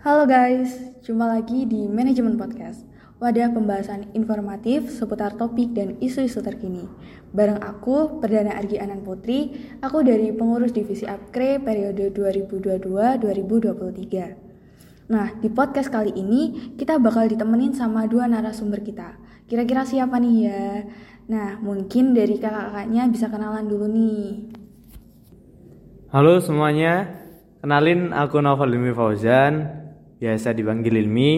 Halo guys, jumpa lagi di Manajemen Podcast, wadah pembahasan informatif seputar topik dan isu-isu terkini. Bareng aku, Perdana Argi Anan Putri, aku dari pengurus divisi Apkre periode 2022-2023. Nah, di podcast kali ini kita bakal ditemenin sama dua narasumber kita. Kira-kira siapa nih ya? Nah, mungkin dari kakak-kakaknya bisa kenalan dulu nih. Halo semuanya, kenalin aku Novel Ilmi Fauzan, biasa dipanggil Ilmi.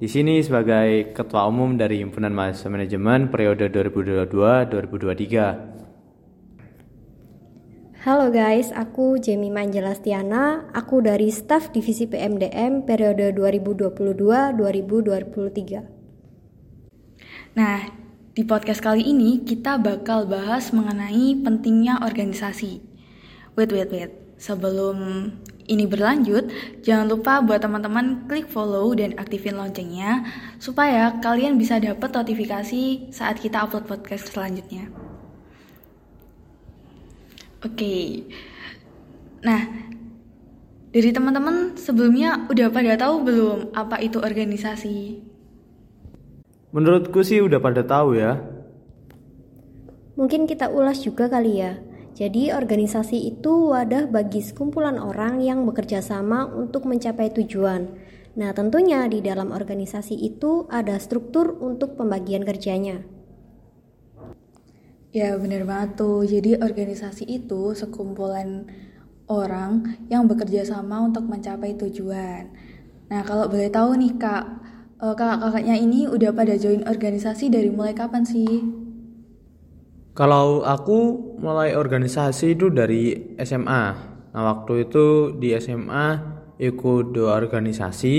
Di sini sebagai Ketua Umum dari Himpunan Mahasiswa Manajemen periode 2022-2023. Halo guys, aku Jemima Angelastiana, aku dari staf Divisi PMDM periode 2022-2023. Nah, di podcast kali ini kita bakal bahas mengenai pentingnya organisasi. Wait, wait, wait. Sebelum ini berlanjut, jangan lupa buat teman-teman klik follow dan aktifin loncengnya supaya kalian bisa dapat notifikasi saat kita upload podcast selanjutnya. Oke. Nah, dari teman-teman sebelumnya udah pada tahu belum apa itu organisasi? Menurutku sih udah pada tahu ya. Mungkin kita ulas juga kali ya. Jadi organisasi itu wadah bagi sekumpulan orang yang bekerja sama untuk mencapai tujuan. Nah, tentunya di dalam organisasi itu ada struktur untuk pembagian kerjanya. Ya bener banget tuh, jadi organisasi itu sekumpulan orang yang bekerja sama untuk mencapai tujuan. Nah kalau boleh tahu nih kak, eh, kakak-kakaknya ini udah pada join organisasi dari mulai kapan sih? Kalau aku mulai organisasi itu dari SMA. Nah, waktu itu di SMA ikut dua organisasi,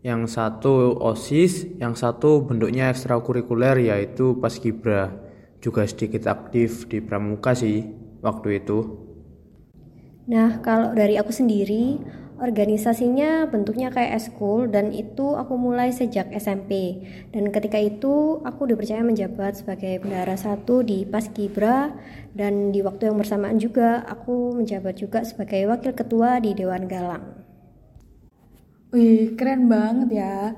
yang satu OSIS, yang satu bentuknya ekstrakurikuler yaitu Paskibra. Juga sedikit aktif di Pramuka sih waktu itu. Nah, kalau dari aku sendiri, Organisasinya bentuknya kayak eskul dan itu aku mulai sejak SMP. Dan ketika itu aku dipercaya menjabat sebagai bendahara satu di Paskibra dan di waktu yang bersamaan juga aku menjabat juga sebagai wakil ketua di Dewan Galang. Wih, keren banget ya.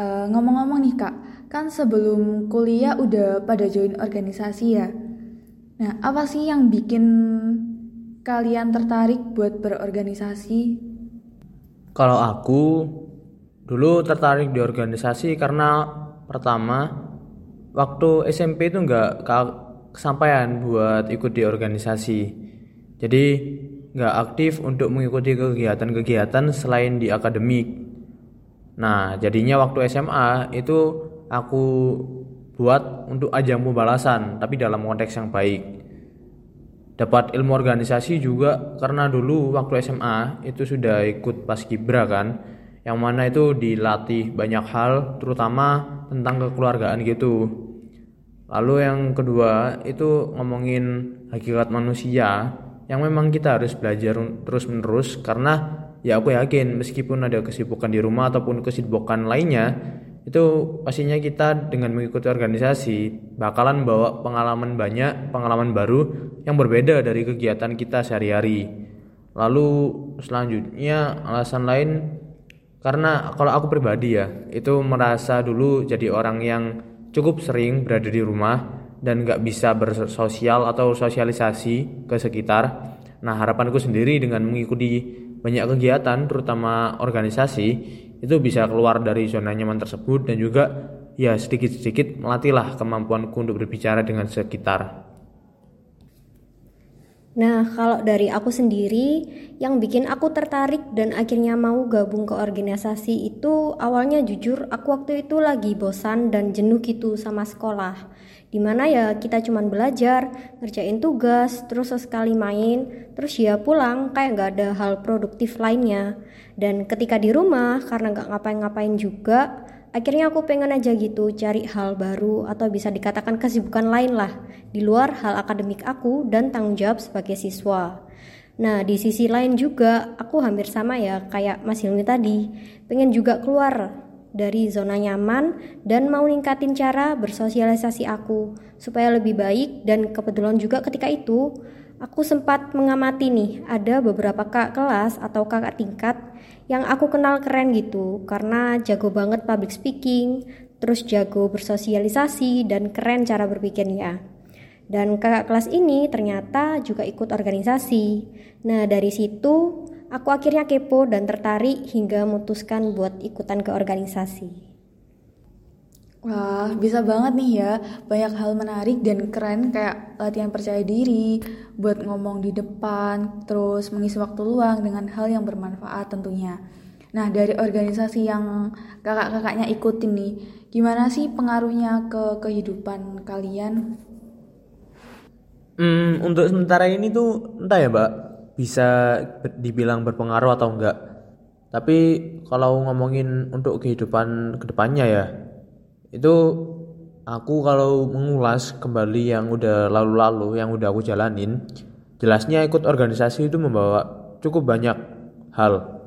ngomong ngomong-ngomong nih kak, kan sebelum kuliah udah pada join organisasi ya. Nah, apa sih yang bikin kalian tertarik buat berorganisasi? Kalau aku dulu tertarik di organisasi karena pertama waktu SMP itu nggak kesampaian buat ikut di organisasi. Jadi nggak aktif untuk mengikuti kegiatan-kegiatan selain di akademik. Nah, jadinya waktu SMA itu aku buat untuk ajang pembalasan, tapi dalam konteks yang baik dapat ilmu organisasi juga karena dulu waktu SMA itu sudah ikut paskibra kan yang mana itu dilatih banyak hal terutama tentang kekeluargaan gitu. Lalu yang kedua itu ngomongin hakikat manusia yang memang kita harus belajar terus menerus karena ya aku yakin meskipun ada kesibukan di rumah ataupun kesibukan lainnya itu pastinya kita dengan mengikuti organisasi bakalan bawa pengalaman banyak, pengalaman baru yang berbeda dari kegiatan kita sehari-hari. Lalu selanjutnya alasan lain karena kalau aku pribadi ya itu merasa dulu jadi orang yang cukup sering berada di rumah dan gak bisa bersosial atau sosialisasi ke sekitar. Nah harapanku sendiri dengan mengikuti banyak kegiatan terutama organisasi itu bisa keluar dari zona nyaman tersebut dan juga ya sedikit-sedikit melatihlah kemampuanku untuk berbicara dengan sekitar. Nah, kalau dari aku sendiri, yang bikin aku tertarik dan akhirnya mau gabung ke organisasi itu awalnya jujur aku waktu itu lagi bosan dan jenuh gitu sama sekolah. Di mana ya kita cuman belajar, ngerjain tugas, terus sesekali main, terus ya pulang kayak gak ada hal produktif lainnya. Dan ketika di rumah karena gak ngapain-ngapain juga, akhirnya aku pengen aja gitu cari hal baru atau bisa dikatakan kesibukan lain lah di luar hal akademik aku dan tanggung jawab sebagai siswa. Nah di sisi lain juga aku hampir sama ya kayak Mas Hilmi tadi pengen juga keluar dari zona nyaman dan mau ningkatin cara bersosialisasi aku supaya lebih baik dan kebetulan juga ketika itu aku sempat mengamati nih, ada beberapa kak kelas atau kakak tingkat yang aku kenal keren gitu, karena jago banget public speaking, terus jago bersosialisasi, dan keren cara berpikirnya. Dan kakak kelas ini ternyata juga ikut organisasi. Nah, dari situ aku akhirnya kepo dan tertarik hingga memutuskan buat ikutan ke organisasi. Wah, bisa banget nih ya. Banyak hal menarik dan keren kayak latihan percaya diri, buat ngomong di depan, terus mengisi waktu luang dengan hal yang bermanfaat tentunya. Nah, dari organisasi yang kakak-kakaknya ikutin nih, gimana sih pengaruhnya ke kehidupan kalian? Hmm, untuk sementara ini tuh entah ya, Mbak, bisa dibilang berpengaruh atau enggak. Tapi kalau ngomongin untuk kehidupan ke depannya ya, itu aku kalau mengulas kembali yang udah lalu-lalu yang udah aku jalanin jelasnya ikut organisasi itu membawa cukup banyak hal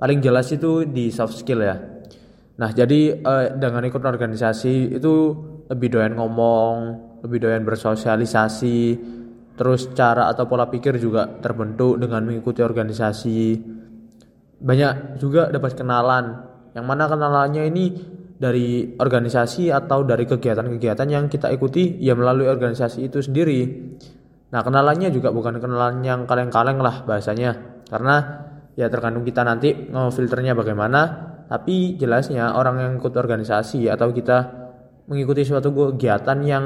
paling jelas itu di soft skill ya nah jadi eh, dengan ikut organisasi itu lebih doyan ngomong lebih doyan bersosialisasi terus cara atau pola pikir juga terbentuk dengan mengikuti organisasi. Banyak juga dapat kenalan. Yang mana kenalannya ini dari organisasi atau dari kegiatan-kegiatan yang kita ikuti ya melalui organisasi itu sendiri. Nah kenalannya juga bukan kenalan yang kaleng-kaleng lah bahasanya. Karena ya tergantung kita nanti ngefilternya bagaimana. Tapi jelasnya orang yang ikut organisasi atau kita mengikuti suatu kegiatan yang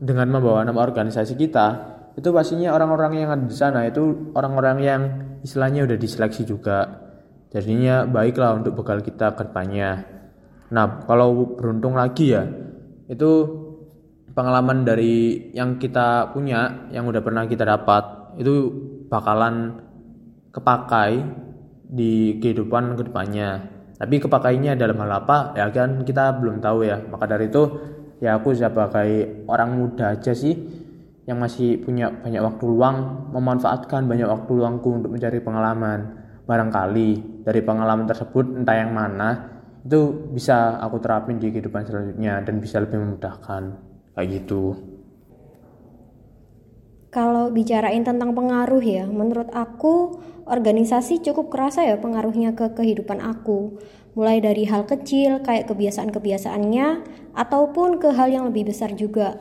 dengan membawa nama organisasi kita itu pastinya orang-orang yang ada di sana itu orang-orang yang istilahnya udah diseleksi juga jadinya baiklah untuk bekal kita ke depannya Nah, kalau beruntung lagi ya, itu pengalaman dari yang kita punya, yang udah pernah kita dapat, itu bakalan kepakai di kehidupan ke depannya. Tapi kepakainya dalam hal apa, ya kan kita belum tahu ya. Maka dari itu, ya aku sebagai orang muda aja sih, yang masih punya banyak waktu luang, memanfaatkan banyak waktu luangku untuk mencari pengalaman. Barangkali dari pengalaman tersebut, entah yang mana, itu bisa aku terapin di kehidupan selanjutnya dan bisa lebih memudahkan. Kayak gitu. Kalau bicarain tentang pengaruh ya menurut aku organisasi cukup kerasa ya pengaruhnya ke kehidupan aku. Mulai dari hal kecil kayak kebiasaan-kebiasaannya ataupun ke hal yang lebih besar juga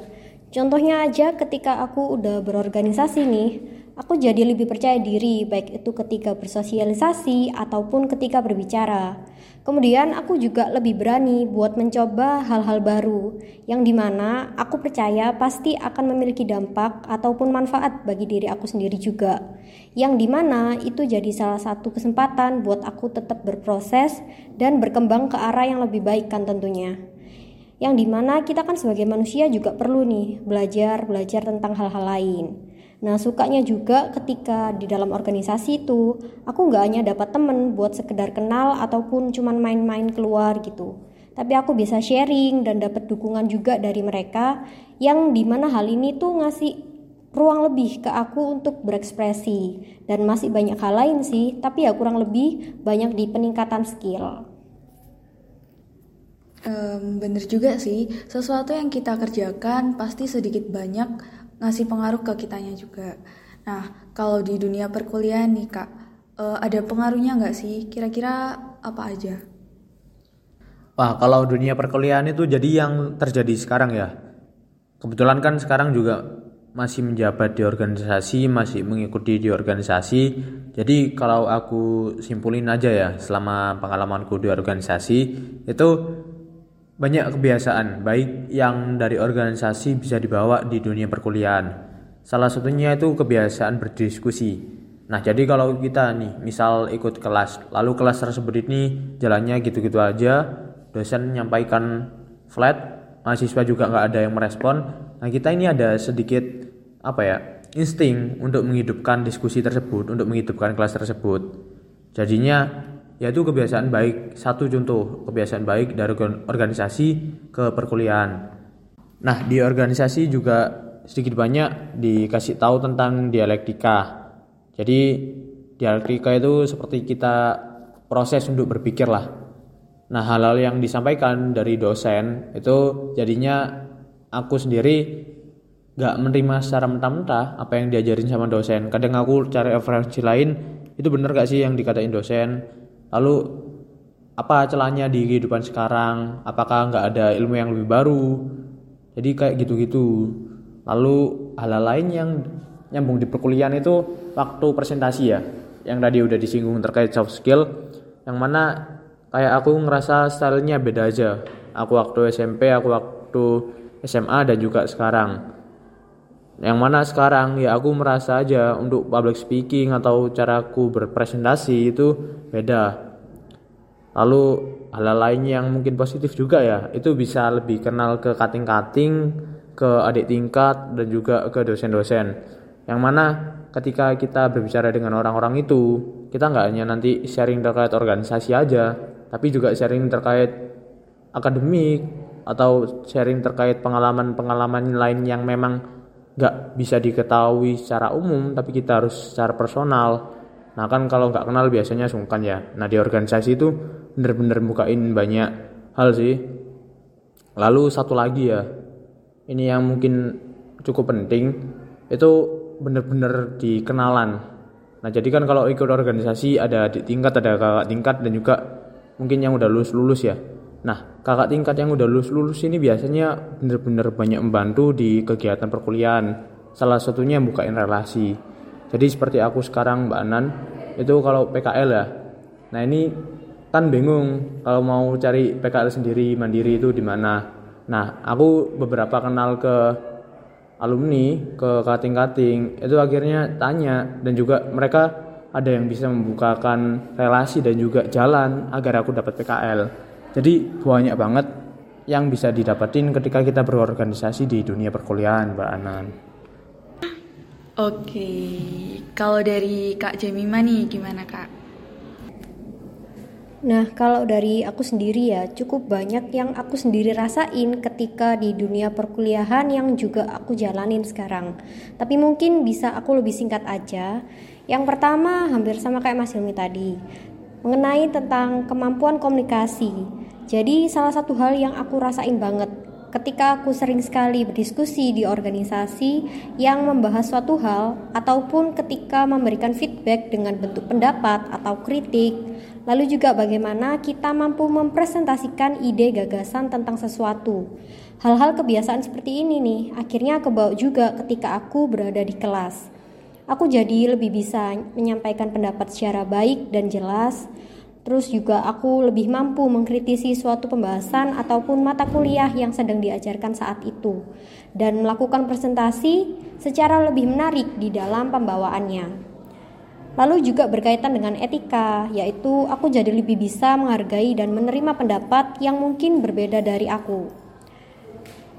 contohnya aja ketika aku udah berorganisasi nih aku jadi lebih percaya diri baik itu ketika bersosialisasi ataupun ketika berbicara Kemudian aku juga lebih berani buat mencoba hal-hal baru yang di mana aku percaya pasti akan memiliki dampak ataupun manfaat bagi diri aku sendiri juga. Yang di mana itu jadi salah satu kesempatan buat aku tetap berproses dan berkembang ke arah yang lebih baik kan tentunya. Yang di mana kita kan sebagai manusia juga perlu nih belajar-belajar tentang hal-hal lain. Nah sukanya juga ketika di dalam organisasi itu aku nggak hanya dapat temen buat sekedar kenal ataupun cuman main-main keluar gitu. Tapi aku bisa sharing dan dapat dukungan juga dari mereka yang di mana hal ini tuh ngasih ruang lebih ke aku untuk berekspresi dan masih banyak hal lain sih tapi ya kurang lebih banyak di peningkatan skill. Um, bener juga sih, sesuatu yang kita kerjakan pasti sedikit banyak ngasih pengaruh ke kitanya juga. Nah, kalau di dunia perkuliahan nih kak, uh, ada pengaruhnya nggak sih? Kira-kira apa aja? Wah, kalau dunia perkuliahan itu jadi yang terjadi sekarang ya. Kebetulan kan sekarang juga masih menjabat di organisasi, masih mengikuti di organisasi. Jadi kalau aku simpulin aja ya, selama pengalamanku di organisasi itu banyak kebiasaan baik yang dari organisasi bisa dibawa di dunia perkuliahan. Salah satunya itu kebiasaan berdiskusi. Nah, jadi kalau kita nih misal ikut kelas, lalu kelas tersebut ini jalannya gitu-gitu aja, dosen menyampaikan flat, mahasiswa juga nggak ada yang merespon. Nah, kita ini ada sedikit apa ya insting untuk menghidupkan diskusi tersebut, untuk menghidupkan kelas tersebut. Jadinya yaitu kebiasaan baik. Satu contoh kebiasaan baik dari organisasi ke perkuliahan. Nah, di organisasi juga sedikit banyak dikasih tahu tentang dialektika. Jadi dialektika itu seperti kita proses untuk berpikir lah. Nah, hal-hal yang disampaikan dari dosen itu jadinya aku sendiri nggak menerima secara mentah-mentah apa yang diajarin sama dosen kadang aku cari referensi lain itu bener gak sih yang dikatain dosen lalu apa celahnya di kehidupan sekarang? Apakah nggak ada ilmu yang lebih baru? Jadi kayak gitu-gitu. Lalu hal, -hal lain yang nyambung di perkuliahan itu waktu presentasi ya yang tadi udah disinggung terkait soft skill. Yang mana kayak aku ngerasa stylenya beda aja. Aku waktu SMP aku waktu SMA dan juga sekarang yang mana sekarang ya aku merasa aja untuk public speaking atau caraku berpresentasi itu beda. Lalu hal, lain yang mungkin positif juga ya itu bisa lebih kenal ke kating-kating ke adik tingkat dan juga ke dosen-dosen. Yang mana ketika kita berbicara dengan orang-orang itu kita nggak hanya nanti sharing terkait organisasi aja tapi juga sharing terkait akademik atau sharing terkait pengalaman-pengalaman lain yang memang nggak bisa diketahui secara umum tapi kita harus secara personal. Nah kan kalau nggak kenal biasanya sungkan ya. Nah di organisasi itu bener-bener bukain banyak hal sih. Lalu satu lagi ya ini yang mungkin cukup penting itu bener-bener di kenalan nah jadi kan kalau ikut organisasi ada di tingkat ada kakak tingkat dan juga mungkin yang udah lulus lulus ya nah kakak tingkat yang udah lulus lulus ini biasanya bener-bener banyak membantu di kegiatan perkuliahan salah satunya bukain relasi jadi seperti aku sekarang Mbak Anan itu kalau PKL ya nah ini kan bingung kalau mau cari PKL sendiri mandiri itu di mana. Nah, aku beberapa kenal ke alumni, ke kating-kating, itu akhirnya tanya dan juga mereka ada yang bisa membukakan relasi dan juga jalan agar aku dapat PKL. Jadi banyak banget yang bisa didapatin ketika kita berorganisasi di dunia perkuliahan, Mbak Anan. Oke, kalau dari Kak Jemima nih gimana Kak? Nah, kalau dari aku sendiri ya, cukup banyak yang aku sendiri rasain ketika di dunia perkuliahan yang juga aku jalanin sekarang. Tapi mungkin bisa aku lebih singkat aja. Yang pertama, hampir sama kayak Mas Hilmi tadi, mengenai tentang kemampuan komunikasi. Jadi, salah satu hal yang aku rasain banget ketika aku sering sekali berdiskusi di organisasi yang membahas suatu hal ataupun ketika memberikan feedback dengan bentuk pendapat atau kritik. Lalu juga bagaimana kita mampu mempresentasikan ide gagasan tentang sesuatu. Hal-hal kebiasaan seperti ini nih akhirnya kebawa juga ketika aku berada di kelas aku jadi lebih bisa menyampaikan pendapat secara baik dan jelas Terus juga aku lebih mampu mengkritisi suatu pembahasan ataupun mata kuliah yang sedang diajarkan saat itu dan melakukan presentasi secara lebih menarik di dalam pembawaannya. Lalu juga berkaitan dengan etika, yaitu aku jadi lebih bisa menghargai dan menerima pendapat yang mungkin berbeda dari aku.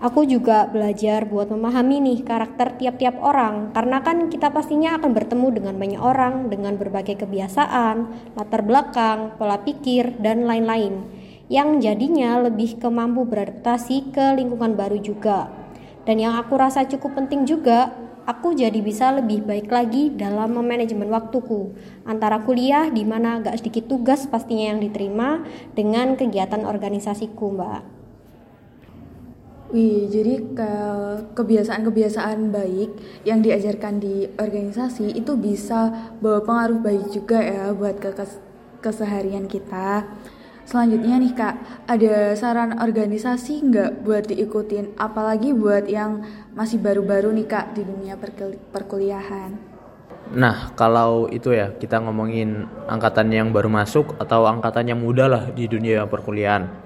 Aku juga belajar buat memahami nih karakter tiap-tiap orang karena kan kita pastinya akan bertemu dengan banyak orang dengan berbagai kebiasaan, latar belakang, pola pikir, dan lain-lain yang jadinya lebih kemampu beradaptasi ke lingkungan baru juga. Dan yang aku rasa cukup penting juga, aku jadi bisa lebih baik lagi dalam memanajemen waktuku antara kuliah di mana gak sedikit tugas pastinya yang diterima dengan kegiatan organisasiku, Mbak. Wih, jadi ke kebiasaan-kebiasaan baik yang diajarkan di organisasi itu bisa bawa pengaruh baik juga ya buat ke keseharian kita. Selanjutnya nih kak, ada saran organisasi nggak buat diikutin? Apalagi buat yang masih baru-baru nih kak di dunia perkuliahan. Nah, kalau itu ya kita ngomongin angkatan yang baru masuk atau angkatan yang muda lah di dunia perkuliahan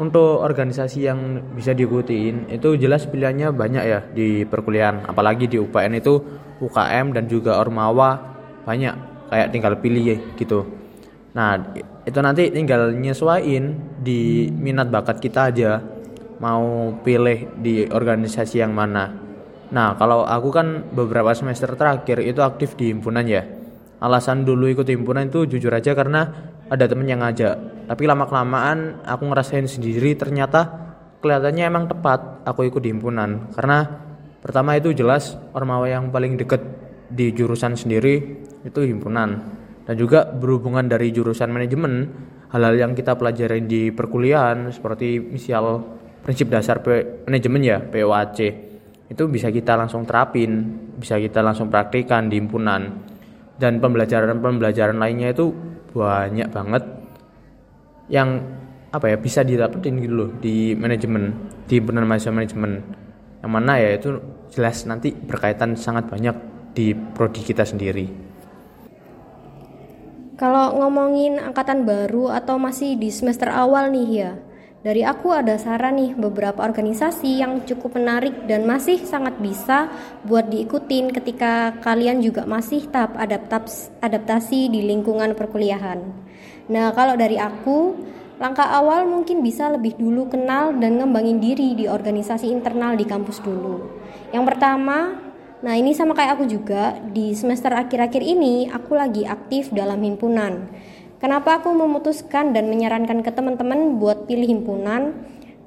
untuk organisasi yang bisa diikutiin itu jelas pilihannya banyak ya di perkuliahan. Apalagi di UPN itu UKM dan juga Ormawa banyak kayak tinggal pilih gitu. Nah itu nanti tinggal nyesuaiin di minat bakat kita aja mau pilih di organisasi yang mana. Nah kalau aku kan beberapa semester terakhir itu aktif di himpunan ya. Alasan dulu ikut himpunan itu jujur aja karena ada temen yang ngajak. Tapi lama kelamaan aku ngerasain sendiri ternyata kelihatannya emang tepat aku ikut di himpunan. Karena pertama itu jelas ormawa yang paling deket di jurusan sendiri itu himpunan. Dan juga berhubungan dari jurusan manajemen hal-hal yang kita pelajari di perkuliahan seperti misal prinsip dasar manajemen ya POAC itu bisa kita langsung terapin bisa kita langsung praktikan di himpunan. Dan pembelajaran-pembelajaran lainnya itu banyak banget yang apa ya bisa didapetin gitu loh di manajemen di himpunan mahasiswa manajemen yang mana ya itu jelas nanti berkaitan sangat banyak di prodi kita sendiri. Kalau ngomongin angkatan baru atau masih di semester awal nih ya, dari aku ada saran nih beberapa organisasi yang cukup menarik dan masih sangat bisa buat diikutin ketika kalian juga masih tahap adaptasi di lingkungan perkuliahan. Nah, kalau dari aku, langkah awal mungkin bisa lebih dulu kenal dan ngembangin diri di organisasi internal di kampus dulu. Yang pertama, nah ini sama kayak aku juga, di semester akhir-akhir ini aku lagi aktif dalam himpunan. Kenapa aku memutuskan dan menyarankan ke teman-teman buat pilih himpunan?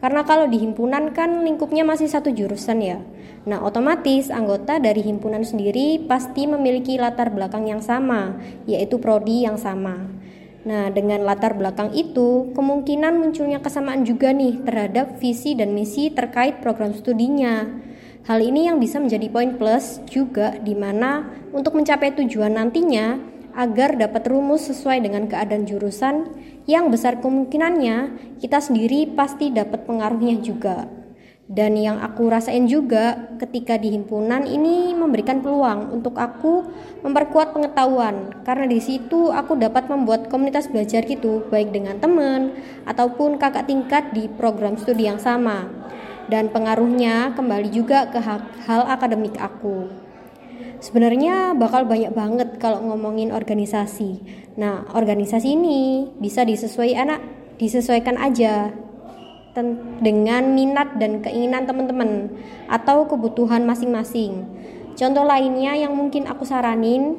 Karena kalau di himpunan kan lingkupnya masih satu jurusan ya. Nah, otomatis anggota dari himpunan sendiri pasti memiliki latar belakang yang sama, yaitu prodi yang sama. Nah, dengan latar belakang itu, kemungkinan munculnya kesamaan juga nih terhadap visi dan misi terkait program studinya. Hal ini yang bisa menjadi poin plus juga di mana untuk mencapai tujuan nantinya agar dapat rumus sesuai dengan keadaan jurusan yang besar kemungkinannya kita sendiri pasti dapat pengaruhnya juga. Dan yang aku rasain juga ketika di himpunan ini memberikan peluang untuk aku memperkuat pengetahuan karena di situ aku dapat membuat komunitas belajar gitu baik dengan teman ataupun kakak tingkat di program studi yang sama. Dan pengaruhnya kembali juga ke hal akademik aku. Sebenarnya bakal banyak banget kalau ngomongin organisasi. Nah, organisasi ini bisa disesuaikan anak disesuaikan aja dengan minat dan keinginan teman-teman atau kebutuhan masing-masing. Contoh lainnya yang mungkin aku saranin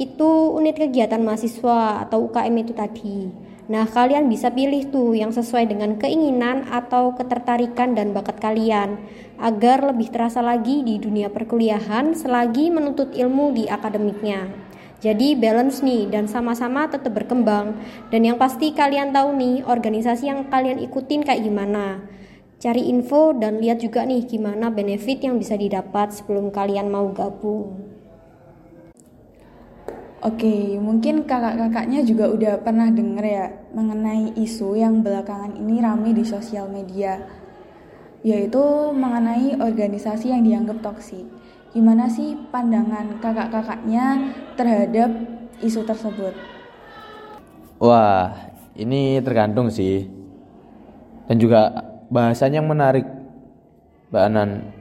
itu unit kegiatan mahasiswa atau UKM itu tadi. Nah, kalian bisa pilih tuh yang sesuai dengan keinginan atau ketertarikan dan bakat kalian agar lebih terasa lagi di dunia perkuliahan selagi menuntut ilmu di akademiknya. Jadi balance nih dan sama-sama tetap berkembang. Dan yang pasti kalian tahu nih organisasi yang kalian ikutin kayak gimana. Cari info dan lihat juga nih gimana benefit yang bisa didapat sebelum kalian mau gabung. Oke, mungkin kakak-kakaknya juga udah pernah denger ya mengenai isu yang belakangan ini rame di sosial media, yaitu mengenai organisasi yang dianggap toksik. Gimana sih pandangan kakak-kakaknya terhadap isu tersebut? Wah, ini tergantung sih. Dan juga bahasanya yang menarik, Mbak Anan.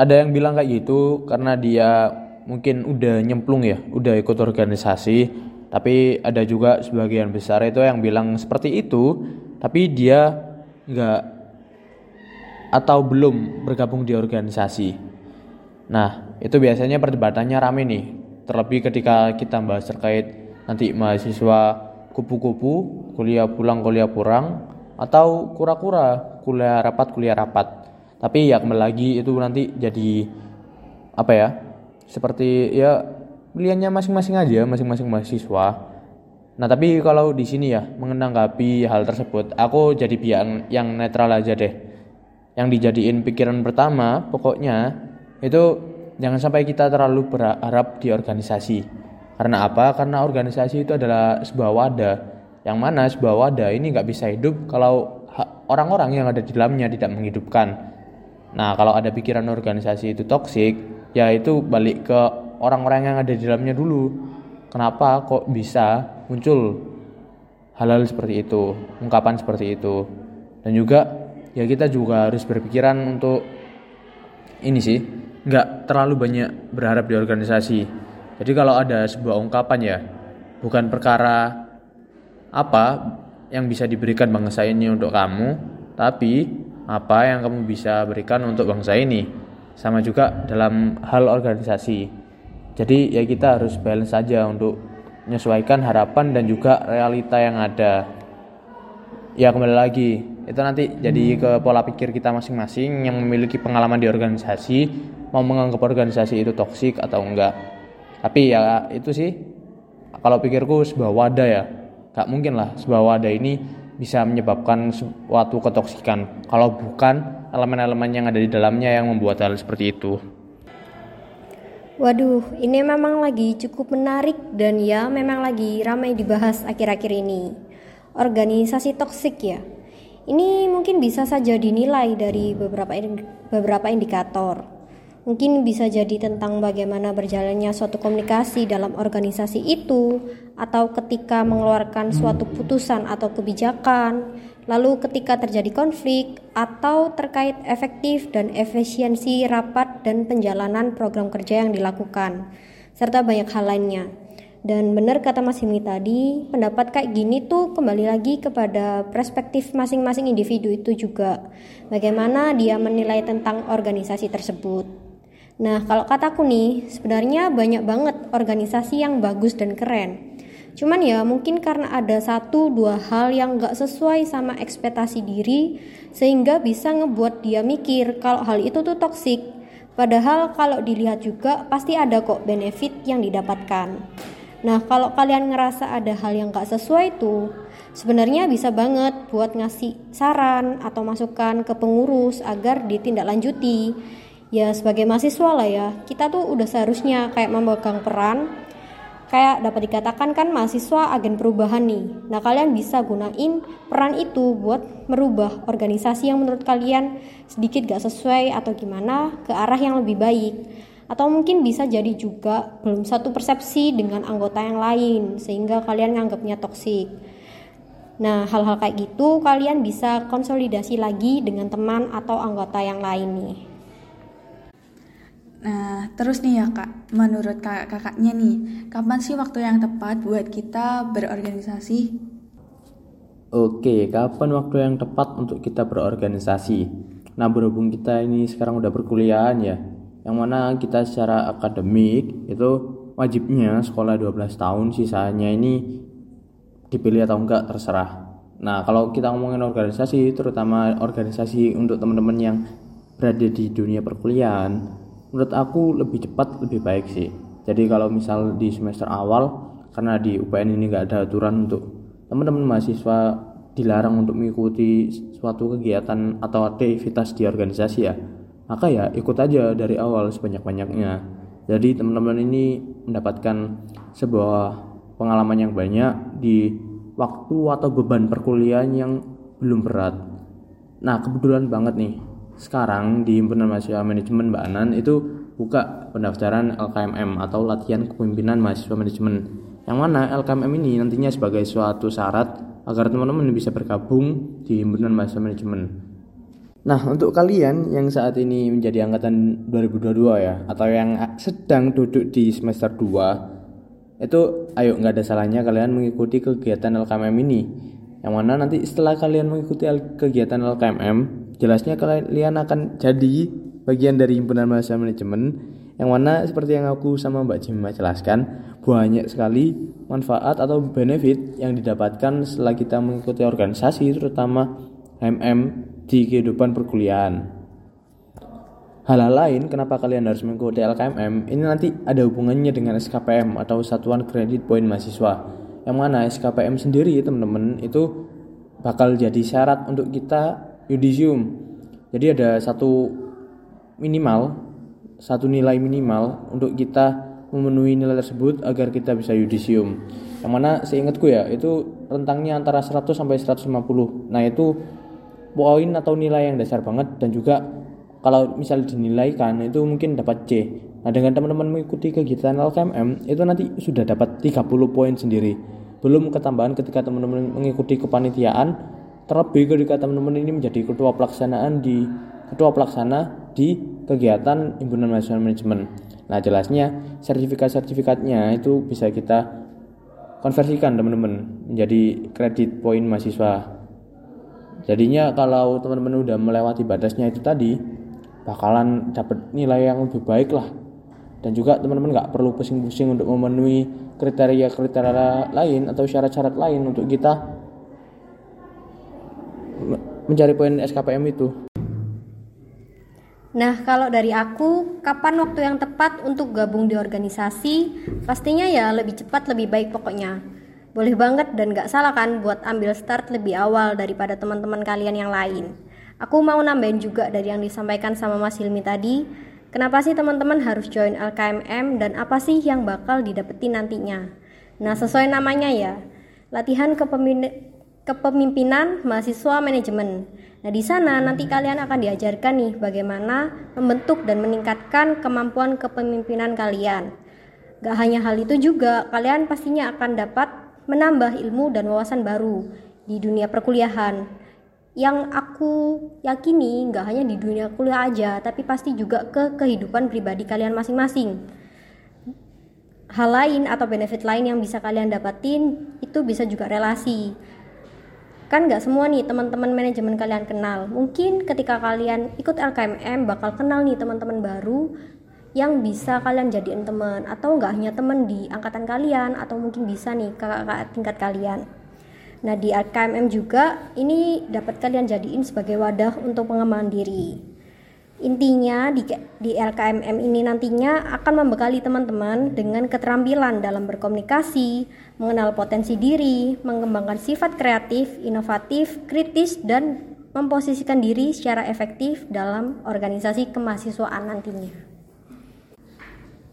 Ada yang bilang kayak gitu karena dia mungkin udah nyemplung ya, udah ikut organisasi, tapi ada juga sebagian besar itu yang bilang seperti itu, tapi dia nggak atau belum bergabung di organisasi. Nah, itu biasanya perdebatannya rame nih, terlebih ketika kita bahas terkait nanti mahasiswa kupu-kupu, kuliah pulang, kuliah pulang, atau kura-kura, kuliah rapat, kuliah rapat. Tapi ya kembali lagi itu nanti jadi apa ya seperti ya pilihannya masing-masing aja masing-masing mahasiswa. Nah tapi kalau di sini ya menanggapi hal tersebut aku jadi pihak yang netral aja deh. Yang dijadiin pikiran pertama pokoknya itu jangan sampai kita terlalu berharap di organisasi. Karena apa? Karena organisasi itu adalah sebuah wadah. Yang mana sebuah wadah ini nggak bisa hidup kalau orang-orang yang ada di dalamnya tidak menghidupkan. Nah kalau ada pikiran organisasi itu toksik ya itu balik ke orang-orang yang ada di dalamnya dulu. Kenapa kok bisa muncul hal-hal seperti itu ungkapan seperti itu? Dan juga ya kita juga harus berpikiran untuk ini sih nggak terlalu banyak berharap di organisasi. Jadi kalau ada sebuah ungkapan ya bukan perkara apa yang bisa diberikan bangsa ini untuk kamu tapi apa yang kamu bisa berikan untuk bangsa ini sama juga dalam hal organisasi. Jadi ya kita harus balance saja untuk menyesuaikan harapan dan juga realita yang ada. Ya kembali lagi, itu nanti jadi ke pola pikir kita masing-masing yang memiliki pengalaman di organisasi mau menganggap organisasi itu toksik atau enggak. Tapi ya itu sih kalau pikirku sebuah wadah ya. Gak mungkin lah sebuah wadah ini bisa menyebabkan suatu ketoksikan kalau bukan elemen-elemen yang ada di dalamnya yang membuat hal seperti itu. Waduh, ini memang lagi cukup menarik dan ya memang lagi ramai dibahas akhir-akhir ini. Organisasi toksik ya. Ini mungkin bisa saja dinilai dari beberapa beberapa indikator. Mungkin bisa jadi tentang bagaimana berjalannya suatu komunikasi dalam organisasi itu, atau ketika mengeluarkan suatu putusan atau kebijakan, lalu ketika terjadi konflik, atau terkait efektif dan efisiensi rapat dan penjalanan program kerja yang dilakukan, serta banyak hal lainnya. Dan benar kata Mas Himi tadi, pendapat kayak gini tuh kembali lagi kepada perspektif masing-masing individu itu juga. Bagaimana dia menilai tentang organisasi tersebut. Nah, kalau kataku nih, sebenarnya banyak banget organisasi yang bagus dan keren. Cuman ya mungkin karena ada satu dua hal yang gak sesuai sama ekspektasi diri sehingga bisa ngebuat dia mikir kalau hal itu tuh toksik. Padahal kalau dilihat juga pasti ada kok benefit yang didapatkan. Nah kalau kalian ngerasa ada hal yang gak sesuai tuh sebenarnya bisa banget buat ngasih saran atau masukan ke pengurus agar ditindaklanjuti ya sebagai mahasiswa lah ya. Kita tuh udah seharusnya kayak memegang peran. Kayak dapat dikatakan kan mahasiswa agen perubahan nih. Nah kalian bisa gunain peran itu buat merubah organisasi yang menurut kalian sedikit gak sesuai atau gimana ke arah yang lebih baik. Atau mungkin bisa jadi juga belum satu persepsi dengan anggota yang lain sehingga kalian nganggapnya toksik. Nah, hal-hal kayak gitu kalian bisa konsolidasi lagi dengan teman atau anggota yang lain nih. Nah, terus nih ya kak, menurut kakak-kakaknya nih, kapan sih waktu yang tepat buat kita berorganisasi? Oke, kapan waktu yang tepat untuk kita berorganisasi? Nah, berhubung kita ini sekarang udah perkuliahan ya, yang mana kita secara akademik itu wajibnya sekolah 12 tahun, sisanya ini dipilih atau enggak terserah. Nah, kalau kita ngomongin organisasi, terutama organisasi untuk teman-teman yang berada di dunia perkuliahan, menurut aku lebih cepat lebih baik sih. Jadi kalau misal di semester awal karena di UPN ini nggak ada aturan untuk teman-teman mahasiswa dilarang untuk mengikuti suatu kegiatan atau aktivitas di organisasi ya maka ya ikut aja dari awal sebanyak-banyaknya. Jadi teman-teman ini mendapatkan sebuah pengalaman yang banyak di waktu atau beban perkuliahan yang belum berat. Nah kebetulan banget nih sekarang di himpunan mahasiswa manajemen Mbak Anan itu buka pendaftaran LKMM atau latihan kepemimpinan mahasiswa manajemen. Yang mana LKMM ini nantinya sebagai suatu syarat agar teman-teman bisa bergabung di himpunan mahasiswa manajemen. Nah untuk kalian yang saat ini menjadi angkatan 2022 ya atau yang sedang duduk di semester 2 itu ayo nggak ada salahnya kalian mengikuti kegiatan LKMM ini. Yang mana nanti setelah kalian mengikuti kegiatan LKMM Jelasnya kalian akan jadi bagian dari himpunan mahasiswa manajemen yang mana seperti yang aku sama Mbak Jimma jelaskan banyak sekali manfaat atau benefit yang didapatkan setelah kita mengikuti organisasi terutama MM di kehidupan perkuliahan. Hal-hal lain kenapa kalian harus mengikuti LKMM ini nanti ada hubungannya dengan SKPM atau Satuan Kredit Poin Mahasiswa. Yang mana SKPM sendiri teman-teman itu bakal jadi syarat untuk kita yudisium. Jadi ada satu minimal satu nilai minimal untuk kita memenuhi nilai tersebut agar kita bisa yudisium. Yang mana seingatku ya itu rentangnya antara 100 sampai 150 nah itu poin atau nilai yang dasar banget dan juga kalau misal dinilaikan itu mungkin dapat C. Nah dengan teman-teman mengikuti kegiatan LKMM itu nanti sudah dapat 30 poin sendiri. Belum ketambahan ketika teman-teman mengikuti kepanitiaan Terlebih ketika teman-teman ini menjadi ketua pelaksanaan di ketua pelaksana di kegiatan himpunan mahasiswa manajemen. Nah, jelasnya sertifikat-sertifikatnya itu bisa kita konversikan teman-teman menjadi kredit poin mahasiswa. Jadinya kalau teman-teman udah melewati batasnya itu tadi bakalan dapat nilai yang lebih baik lah. Dan juga teman-teman nggak perlu pusing-pusing untuk memenuhi kriteria-kriteria lain atau syarat-syarat lain untuk kita mencari poin SKPM itu? Nah, kalau dari aku, kapan waktu yang tepat untuk gabung di organisasi? Pastinya ya lebih cepat lebih baik pokoknya. Boleh banget dan gak salah kan buat ambil start lebih awal daripada teman-teman kalian yang lain. Aku mau nambahin juga dari yang disampaikan sama Mas Hilmi tadi, kenapa sih teman-teman harus join LKMM dan apa sih yang bakal didapetin nantinya? Nah, sesuai namanya ya, latihan kepemimpinan mahasiswa manajemen. Nah, di sana nanti kalian akan diajarkan nih bagaimana membentuk dan meningkatkan kemampuan kepemimpinan kalian. Gak hanya hal itu juga, kalian pastinya akan dapat menambah ilmu dan wawasan baru di dunia perkuliahan. Yang aku yakini gak hanya di dunia kuliah aja, tapi pasti juga ke kehidupan pribadi kalian masing-masing. Hal lain atau benefit lain yang bisa kalian dapatin itu bisa juga relasi kan nggak semua nih teman-teman manajemen kalian kenal. Mungkin ketika kalian ikut LKMM bakal kenal nih teman-teman baru yang bisa kalian jadiin teman. Atau nggak hanya teman di angkatan kalian atau mungkin bisa nih kakak-kakak tingkat kalian. Nah di LKMM juga ini dapat kalian jadiin sebagai wadah untuk pengembangan diri Intinya di, di LKMM ini nantinya akan membekali teman-teman dengan keterampilan dalam berkomunikasi, mengenal potensi diri, mengembangkan sifat kreatif, inovatif, kritis, dan memposisikan diri secara efektif dalam organisasi kemahasiswaan nantinya.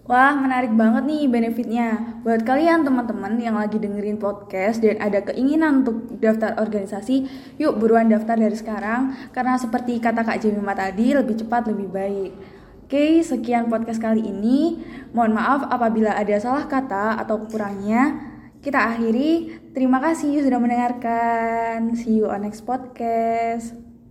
Wah, menarik banget nih benefitnya. Buat kalian teman-teman yang lagi dengerin podcast dan ada keinginan untuk daftar organisasi, yuk buruan daftar dari sekarang. Karena seperti kata Kak Jemima tadi, lebih cepat lebih baik. Oke, sekian podcast kali ini. Mohon maaf apabila ada salah kata atau kekurangnya. Kita akhiri. Terima kasih sudah mendengarkan. See you on next podcast.